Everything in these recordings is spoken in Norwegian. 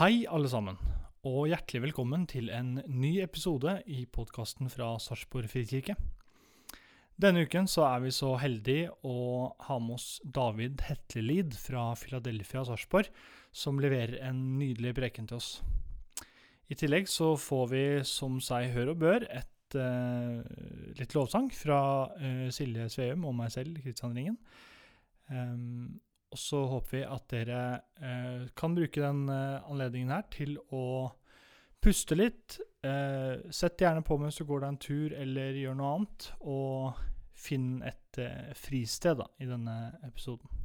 Hei, alle sammen, og hjertelig velkommen til en ny episode i podkasten fra Sarpsborg frikirke. Denne uken så er vi så heldige å ha med oss David Hetlelid fra Philadelphia Sarpsborg, som leverer en nydelig preken til oss. I tillegg så får vi, som seg hør og bør, et uh, litt lovsang fra uh, Silje Sveum og meg selv, Kristian Ringen. Um, og så håper vi at dere eh, kan bruke den eh, anledningen her til å puste litt. Eh, sett gjerne på mens du går deg en tur eller gjør noe annet, og finn et eh, fristed da, i denne episoden.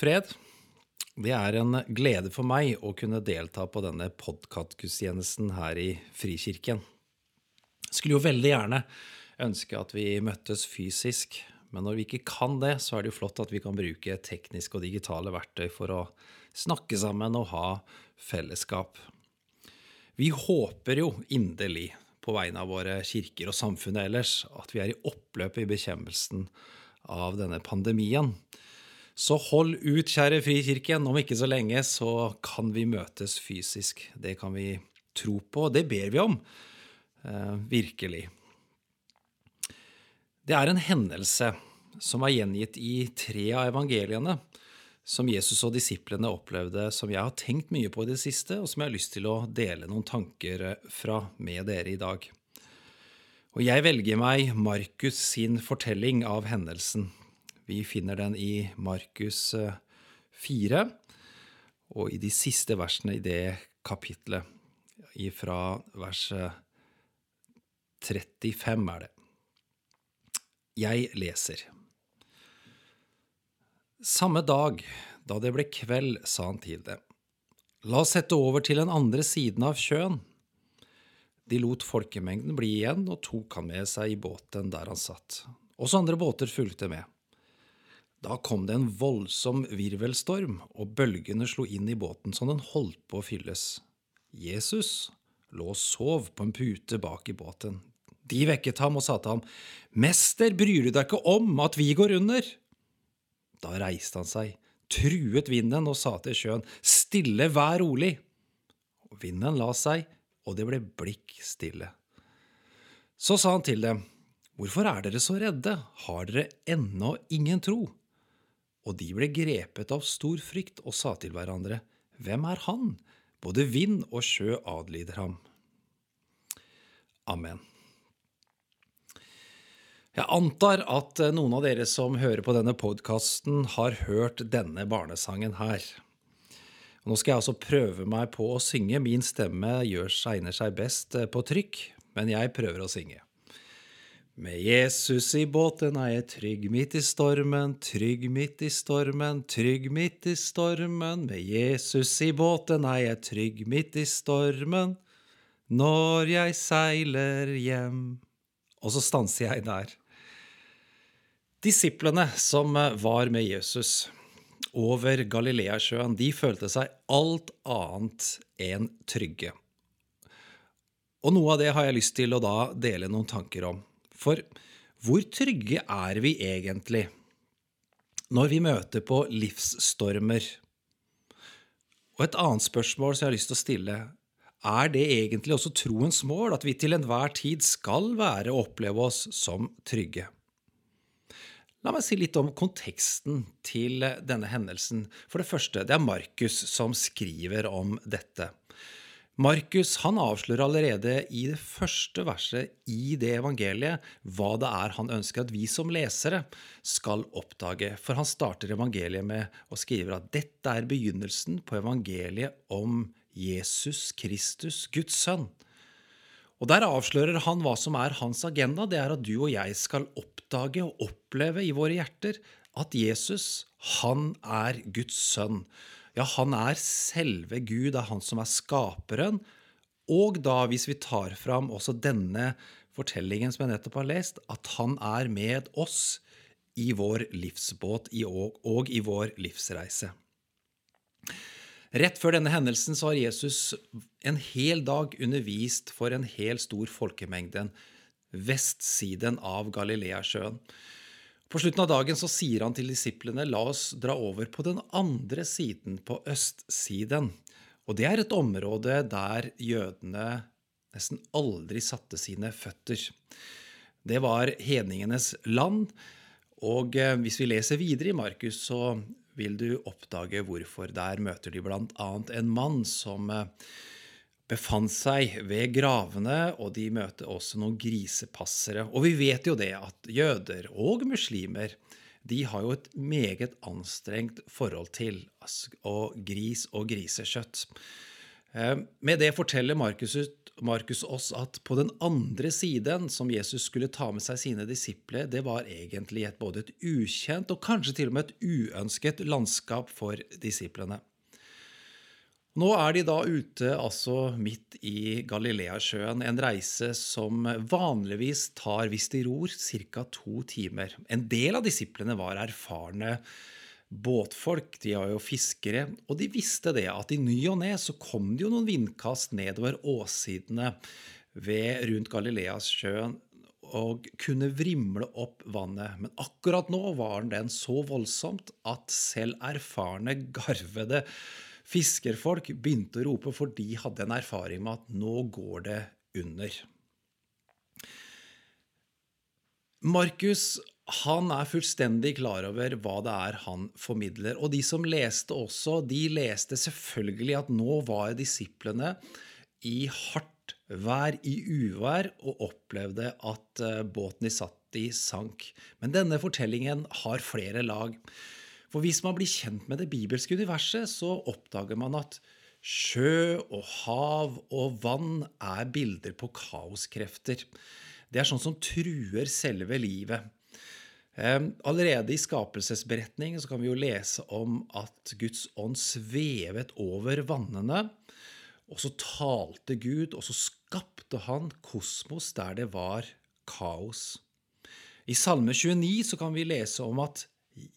Fred. Det er en glede for meg å kunne delta på denne podkastgudstjenesten her i Frikirken. Skulle jo veldig gjerne ønske at vi møttes fysisk, men når vi ikke kan det, så er det jo flott at vi kan bruke tekniske og digitale verktøy for å snakke sammen og ha fellesskap. Vi håper jo inderlig på vegne av våre kirker og samfunnet ellers at vi er i oppløpet i bekjempelsen av denne pandemien. Så hold ut, kjære Frikirken. Om ikke så lenge så kan vi møtes fysisk. Det kan vi tro på, og det ber vi om. Eh, virkelig. Det er en hendelse som er gjengitt i tre av evangeliene, som Jesus og disiplene opplevde, som jeg har tenkt mye på i det siste, og som jeg har lyst til å dele noen tanker fra med dere i dag. Og jeg velger meg Markus sin fortelling av hendelsen. Vi finner den i Markus 4, og i de siste versene i det kapitlet, fra vers 35 er det. Jeg leser. Samme dag, da det ble kveld, sa han til dem, La oss sette over til den andre siden av sjøen. De lot folkemengden bli igjen og tok han med seg i båten der han satt. Også andre båter fulgte med. Da kom det en voldsom virvelstorm, og bølgene slo inn i båten så den holdt på å fylles. Jesus lå og sov på en pute bak i båten. De vekket ham og sa til ham, Mester, bryr du deg ikke om at vi går under? Da reiste han seg, truet vinden og sa til sjøen, Stille, vær rolig. Vinden la seg, og det ble blikk stille. Så sa han til dem, Hvorfor er dere så redde, har dere ennå ingen tro? Og de ble grepet av stor frykt og sa til hverandre, Hvem er han? Både vind og sjø adlyder ham. Amen. Jeg antar at noen av dere som hører på denne podkasten, har hørt denne barnesangen her. Nå skal jeg altså prøve meg på å synge. Min stemme gjør egner seg best på trykk, men jeg prøver å synge. Med Jesus i båten er jeg trygg midt i stormen, trygg midt i stormen, trygg midt i stormen. Med Jesus i båten er jeg trygg midt i stormen, når jeg seiler hjem. Og så stanser jeg der. Disiplene som var med Jesus over Galileasjøen, de følte seg alt annet enn trygge. Og noe av det har jeg lyst til å da dele noen tanker om. For hvor trygge er vi egentlig når vi møter på livsstormer? Og et annet spørsmål som jeg har lyst til å stille, er det egentlig også troens mål at vi til enhver tid skal være og oppleve oss som trygge? La meg si litt om konteksten til denne hendelsen. For det første, det er Markus som skriver om dette. Markus han avslører allerede i det første verset i det evangeliet hva det er han ønsker at vi som lesere skal oppdage. For han starter evangeliet med å skrive at dette er begynnelsen på evangeliet om Jesus Kristus, Guds sønn. Og Der avslører han hva som er hans agenda. Det er at du og jeg skal oppdage og oppleve i våre hjerter at Jesus, han er Guds sønn. Ja, han er selve Gud, det er han som er skaperen. Og da, hvis vi tar fram også denne fortellingen som jeg nettopp har lest, at han er med oss i vår livsbåt og i vår livsreise. Rett før denne hendelsen så har Jesus en hel dag undervist for en hel stor folkemengde, vestsiden av Galileasjøen. På slutten av dagen så sier han til disiplene la oss dra over på den andre siden, på østsiden. Og det er et område der jødene nesten aldri satte sine føtter. Det var hedningenes land. Og eh, hvis vi leser videre i Markus, så vil du oppdage hvorfor. Der møter de bl.a. en mann som eh, befant seg ved gravene, og de møter også noen grisepassere. Og vi vet jo det at jøder og muslimer de har jo et meget anstrengt forhold til gris og grisekjøtt. Eh, med det forteller Markus Markus oss at på den andre siden, som Jesus skulle ta med seg sine disipler, det var egentlig et, både et ukjent og kanskje til og med et uønsket landskap for disiplene. Nå er de da ute altså midt i Galileasjøen, en reise som vanligvis tar, hvis de ror, ca. to timer. En del av disiplene var erfarne båtfolk, de var jo fiskere, og de visste det at i ny og ne så kom det jo noen vindkast nedover åssidene ved rundt Galileasjøen og kunne vrimle opp vannet. Men akkurat nå var den så voldsomt at selv erfarne, garvede fiskerfolk begynte å rope, for de hadde en erfaring med at nå går det under. Markus han er fullstendig klar over hva det er han formidler. Og de som leste også, de leste selvfølgelig at nå var disiplene i hardt vær, i uvær, og opplevde at eh, båten de satt i, sank. Men denne fortellingen har flere lag. For hvis man blir kjent med det bibelske universet, så oppdager man at sjø og hav og vann er bilder på kaoskrefter. Det er sånn som truer selve livet. Eh, Allerede i skapelsesberetningen kan vi jo lese om at Guds ånd svevet over vannene, og så talte Gud, og så skapte han kosmos der det var kaos. I Salme 29 så kan vi lese om at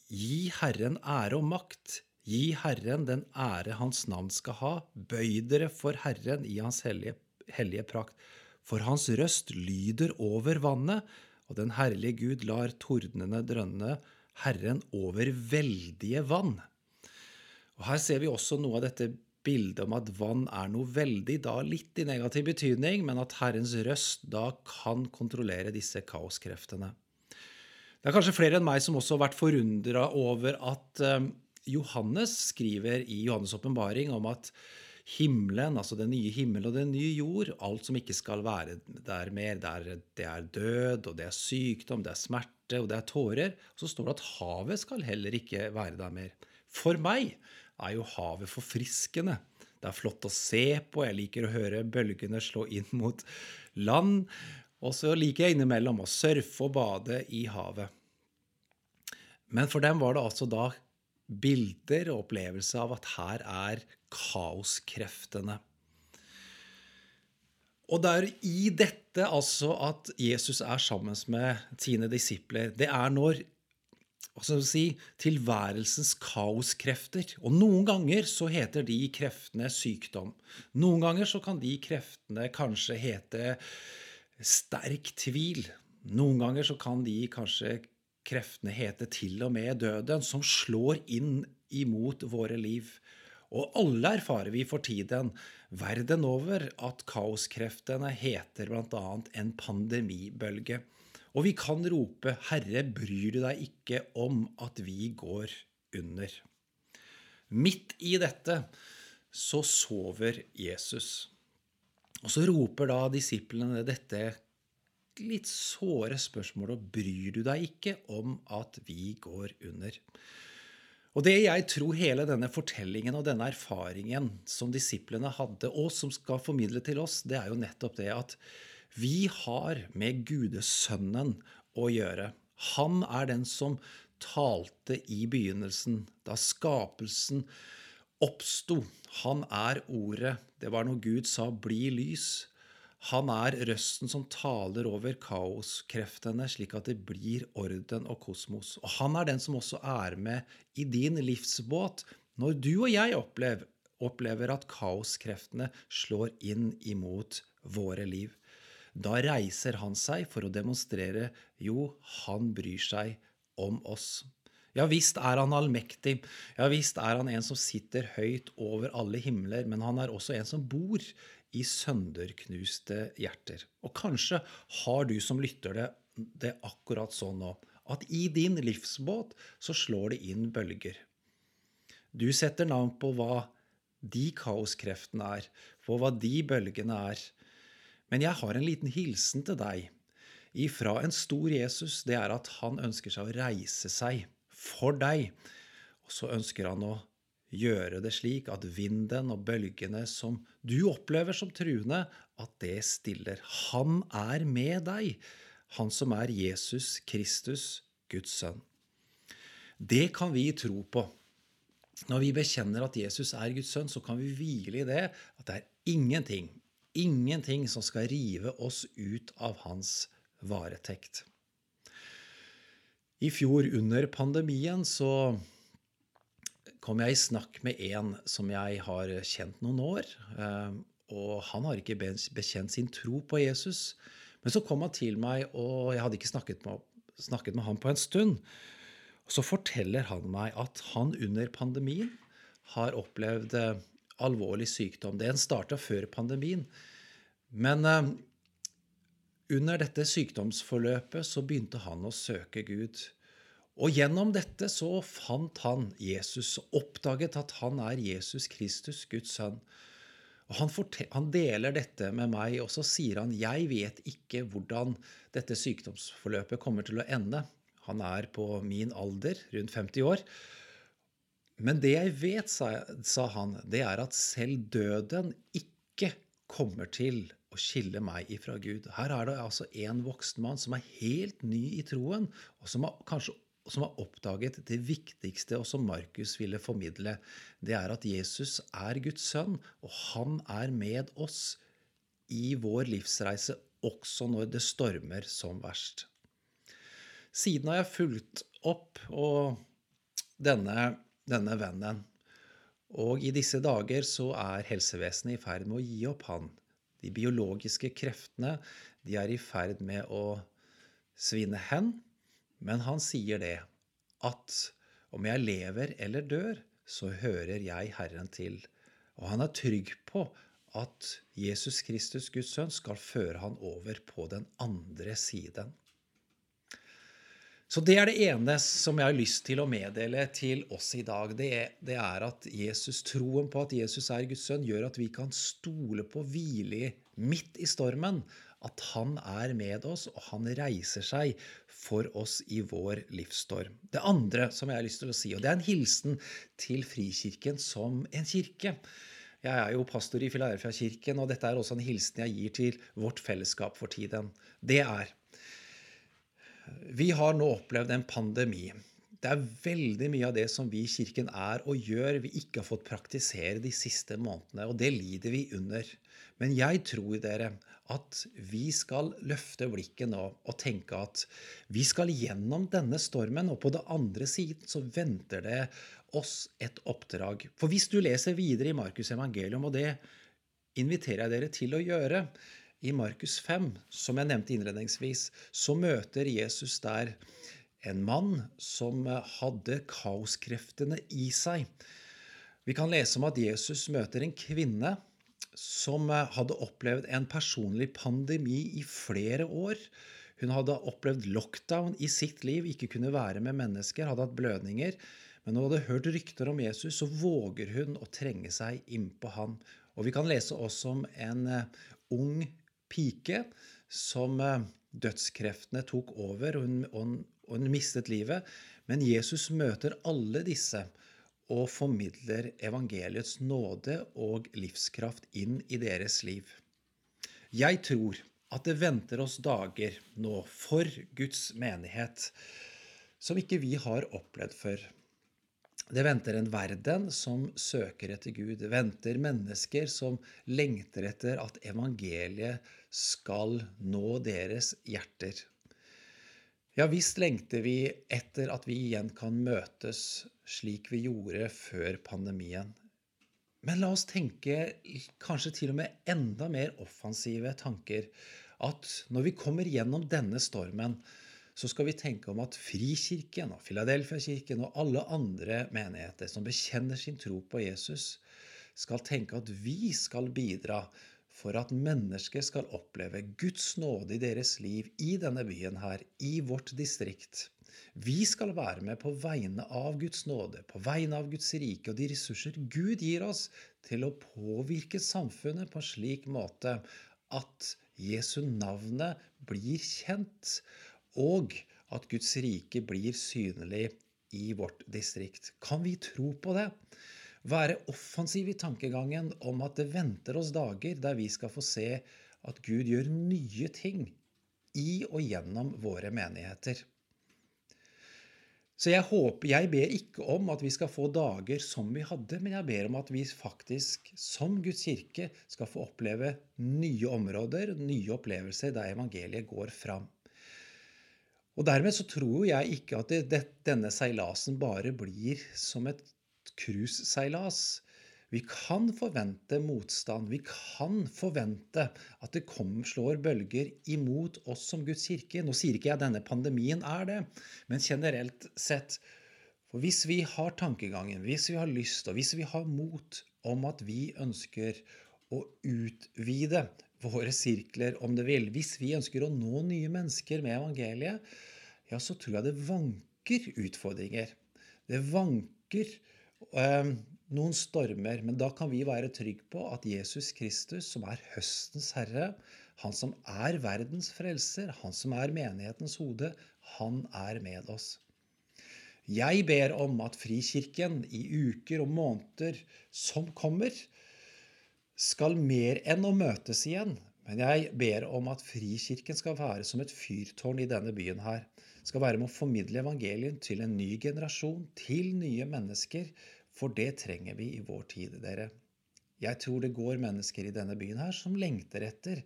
gi Herren ære og makt, gi Herren den ære hans navn skal ha, bøy dere for Herren i hans hellige, hellige prakt. For hans røst lyder over vannet, og den herlige Gud lar tordnene drønne, Herren over veldige vann. Og Her ser vi også noe av dette bildet om at vann er noe veldig, da litt i negativ betydning, men at Herrens røst da kan kontrollere disse kaoskreftene. Det er kanskje flere enn meg som også har vært forundra over at eh, Johannes skriver i Johannes' åpenbaring om at himmelen, altså den nye himmel og den nye jord, alt som ikke skal være der mer, det er, det er død, og det er sykdom, det er smerte, og det er tårer. Og så står det at havet skal heller ikke være der mer. For meg er jo havet forfriskende. Det er flott å se på, jeg liker å høre bølgene slå inn mot land. Og så liker jeg innimellom å surfe og bade i havet. Men for dem var det altså da bilder og opplevelse av at her er kaoskreftene. Og det er i dette altså at Jesus er sammen med sine disipler. Det er når hva skal vi si, tilværelsens kaoskrefter. Og noen ganger så heter de kreftene sykdom. Noen ganger så kan de kreftene kanskje hete sterk tvil. Noen ganger så kan de kanskje kreftene hete til og med døden, som slår inn imot våre liv. Og alle erfarer vi for tiden verden over at kaoskreftene heter bl.a. en pandemibølge. Og vi kan rope 'Herre, bryr du deg ikke om at vi går under'? Midt i dette så sover Jesus. Og så roper da disiplene dette litt såre spørsmålet 'Bryr du deg ikke om at vi går under'? Og det jeg tror hele denne fortellingen og denne erfaringen som disiplene hadde, og som skal formidle til oss, det er jo nettopp det at vi har med Gudesønnen å gjøre. Han er den som talte i begynnelsen, da skapelsen oppsto. Han er ordet. Det var når Gud sa 'bli lys'. Han er røsten som taler over kaoskreftene, slik at det blir orden og kosmos. Og han er den som også er med i din livsbåt når du og jeg opplever, opplever at kaoskreftene slår inn imot våre liv. Da reiser han seg for å demonstrere jo, han bryr seg om oss. Ja visst er han allmektig, ja visst er han en som sitter høyt over alle himler, men han er også en som bor i sønderknuste hjerter. Og kanskje har du som lytter det, det akkurat sånn nå, at i din livsbåt så slår det inn bølger. Du setter navn på hva de kaoskreftene er, på hva de bølgene er. Men jeg har en liten hilsen til deg ifra en stor Jesus. Det er at han ønsker seg å reise seg for deg. Og så ønsker han å gjøre det slik at vinden og bølgene som du opplever som truende, at det stiller. Han er med deg, han som er Jesus Kristus, Guds sønn. Det kan vi tro på. Når vi bekjenner at Jesus er Guds sønn, så kan vi hvile i det at det er ingenting, ingenting som skal rive oss ut av hans varetekt. I fjor under pandemien så kom jeg i snakk med en som jeg har kjent noen år. eh, Og han har ikke bekjent sin tro på Jesus. Men så kom han til meg, og jeg hadde ikke snakket med, snakket med han på en stund. Og så forteller han meg at han under pandemien har opplevd eh, alvorlig sykdom. Den starta før pandemien. Men eh, under dette sykdomsforløpet så begynte han å søke Gud. Og gjennom dette så fant han Jesus oppdaget at han er Jesus Kristus, Guds sønn. Og han, han deler dette med meg, og så sier han jeg vet ikke hvordan dette sykdomsforløpet kommer til å ende. Han er på min alder, rundt 50 år. Men det jeg vet, sa, sa han, det er at selv døden ikke kommer til å skille meg ifra Gud. Her er det altså en voksen mann som er helt ny i troen, og som har kanskje som har oppdaget det viktigste, og som Markus ville formidle. Det er at Jesus er Guds sønn, og han er med oss i vår livsreise, også når det stormer som verst. Siden har jeg fulgt opp denne, denne vennen. Og i disse dager så er helsevesenet i ferd med å gi opp han. De biologiske kreftene de er i ferd med å svinne hen. Men han sier det, at om jeg lever eller dør, så hører jeg Herren til. Og han er trygg på at Jesus Kristus, Guds sønn, skal føre han over på den andre siden. Så det er det ene som jeg har lyst til å meddele til oss i dag. Det er, det er, at Jesus, troen på at Jesus er Guds sønn, gjør at vi kan stole på hvile midt i stormen. At han er med oss, og han reiser seg for oss i vår livsstorm. Det andre som jeg har lyst til å si, og det er en hilsen til Frikirken som en kirke. Jeg er jo pastor i Filadelfia-kirken, og dette er også en hilsen jeg gir til vårt fellesskap for tiden. Det er vi har nå opplevd en pandemi. Det er veldig mye av det som vi i Kirken er og gjør, vi ikke har fått praktisere de siste månedene, og det lider vi under. Men jeg tror dere at vi skal løfte blikket nå og tenke at vi skal gjennom denne stormen, og på den andre siden så venter det oss et oppdrag. For hvis du leser videre i Markus evangelium, og det inviterer jeg dere til å gjøre, i Markus 5, som jeg nevnte innledningsvis, så møter Jesus der en mann som hadde kaoskreftene i seg. Vi kan lese om at Jesus møter en kvinne som hadde opplevd en personlig pandemi i flere år. Hun hadde opplevd lockdown i sitt liv, ikke kunne være med mennesker, hadde hatt blødninger. Men når hun hadde hørt rykter om Jesus, så våger hun å trenge seg innpå ham. Og vi kan lese også om en ung pike som dødskreftene tok over, og hun, og hun mistet livet. Men Jesus møter alle disse og formidler evangeliets nåde og livskraft inn i deres liv. Jeg tror at det venter oss dager nå for Guds menighet som ikke vi har opplevd før. Det venter en verden som søker etter Gud. Det venter mennesker som lengter etter at evangeliet skal nå deres hjerter. Ja visst lengter vi etter at vi igjen kan møtes slik vi gjorde før pandemien. Men la oss tenke kanskje til og med enda mer offensive tanker. At når vi kommer gjennom denne stormen, så skal vi tenke om at Frikirken og Filadelfia-kirken og alle andre menigheter som bekjenner sin tro på Jesus, skal tenke at vi skal bidra for at mennesker skal oppleve Guds nåde i deres liv i denne byen her, i vårt distrikt. Vi skal være med på vegne av Guds nåde, på vegne av Guds rike og de ressurser Gud gir oss til å påvirke samfunnet på en slik måte at Jesu navnet blir kjent, og at Guds rike blir synlig i vårt distrikt. Kan vi tro på det? Være offensiv i tankegangen om at det venter oss dager der vi skal få se at Gud gjør nye ting i og gjennom våre menigheter. Så jeg håper, jeg ber ikke om at vi skal få dager som vi hadde, men jeg ber om at vi faktisk som Guds kirke skal få oppleve nye områder, nye opplevelser der evangeliet går fram. Og dermed så tror jeg ikke at det, denne seilasen bare blir som et cruiseseilas. Vi kan forvente motstand. Vi kan forvente at det kommer, slår bølger imot oss som Guds kirke. Nå sier ikke jeg at denne pandemien er det, men generelt sett. For hvis vi har tankegangen, hvis vi har lyst, og hvis vi har mot om at vi ønsker å utvide våre sirkler, om det vil. Hvis vi ønsker å nå nye mennesker med evangeliet, ja, så tror jeg det vanker utfordringer. Det vanker eh, noen stormer, men da kan vi være trygge på at Jesus Kristus, som er høstens herre, han som er verdens frelser, han som er menighetens hode, han er med oss. Jeg ber om at Frikirken i uker og måneder som kommer, skal mer enn å møtes igjen, men jeg ber om at Frikirken skal være som et fyrtårn i denne byen her. Skal være med å formidle evangeliet til en ny generasjon, til nye mennesker, for det trenger vi i vår tid, dere. Jeg tror det går mennesker i denne byen her som lengter etter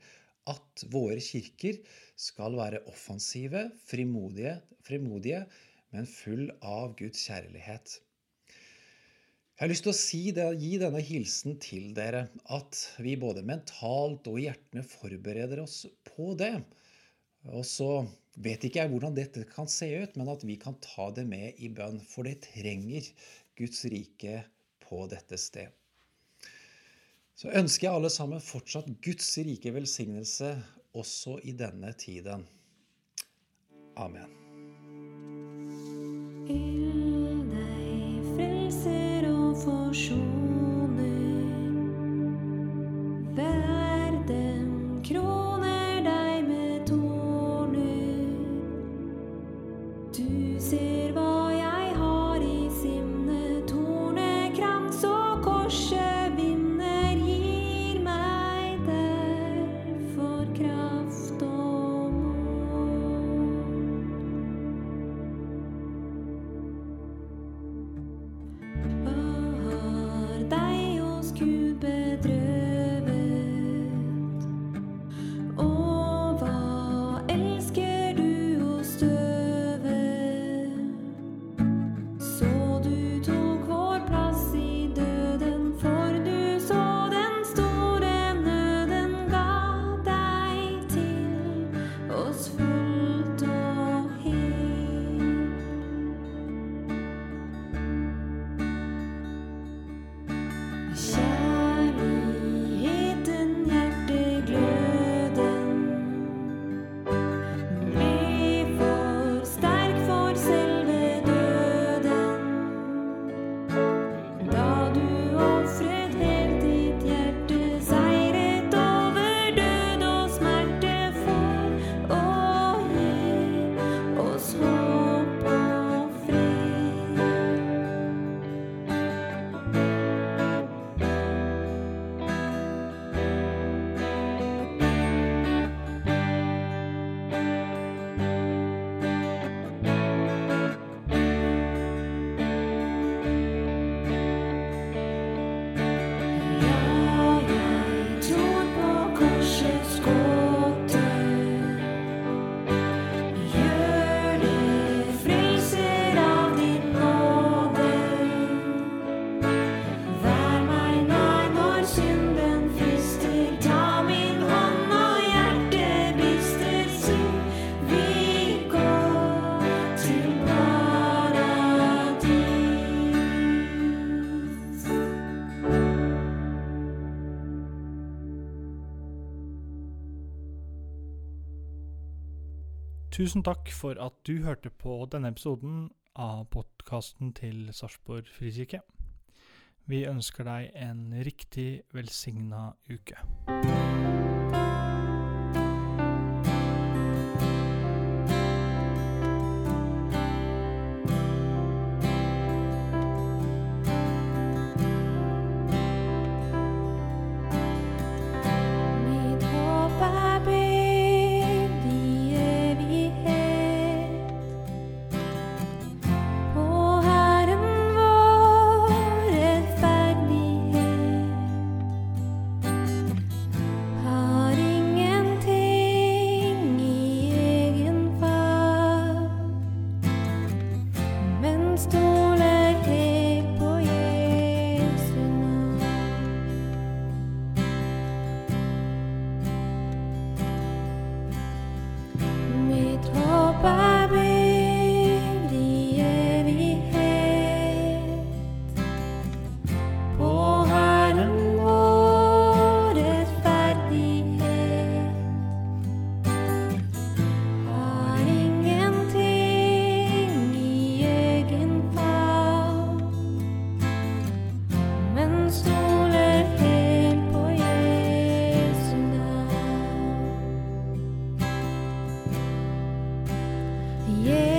at våre kirker skal være offensive, frimodige, frimodige men full av Guds kjærlighet. Jeg har lyst til å si det, gi denne hilsen til dere, at vi både mentalt og i hjertene forbereder oss på det. Og så vet ikke jeg hvordan dette kan se ut, men at vi kan ta det med i bønn. For det trenger Guds rike på dette sted. Så ønsker jeg alle sammen fortsatt Guds rike velsignelse også i denne tiden. Amen. Ild deg frelser og 做手。Tusen takk for at du hørte på denne episoden av podkasten til Sarpsborg frikirke. Vi ønsker deg en riktig velsigna uke. Yeah.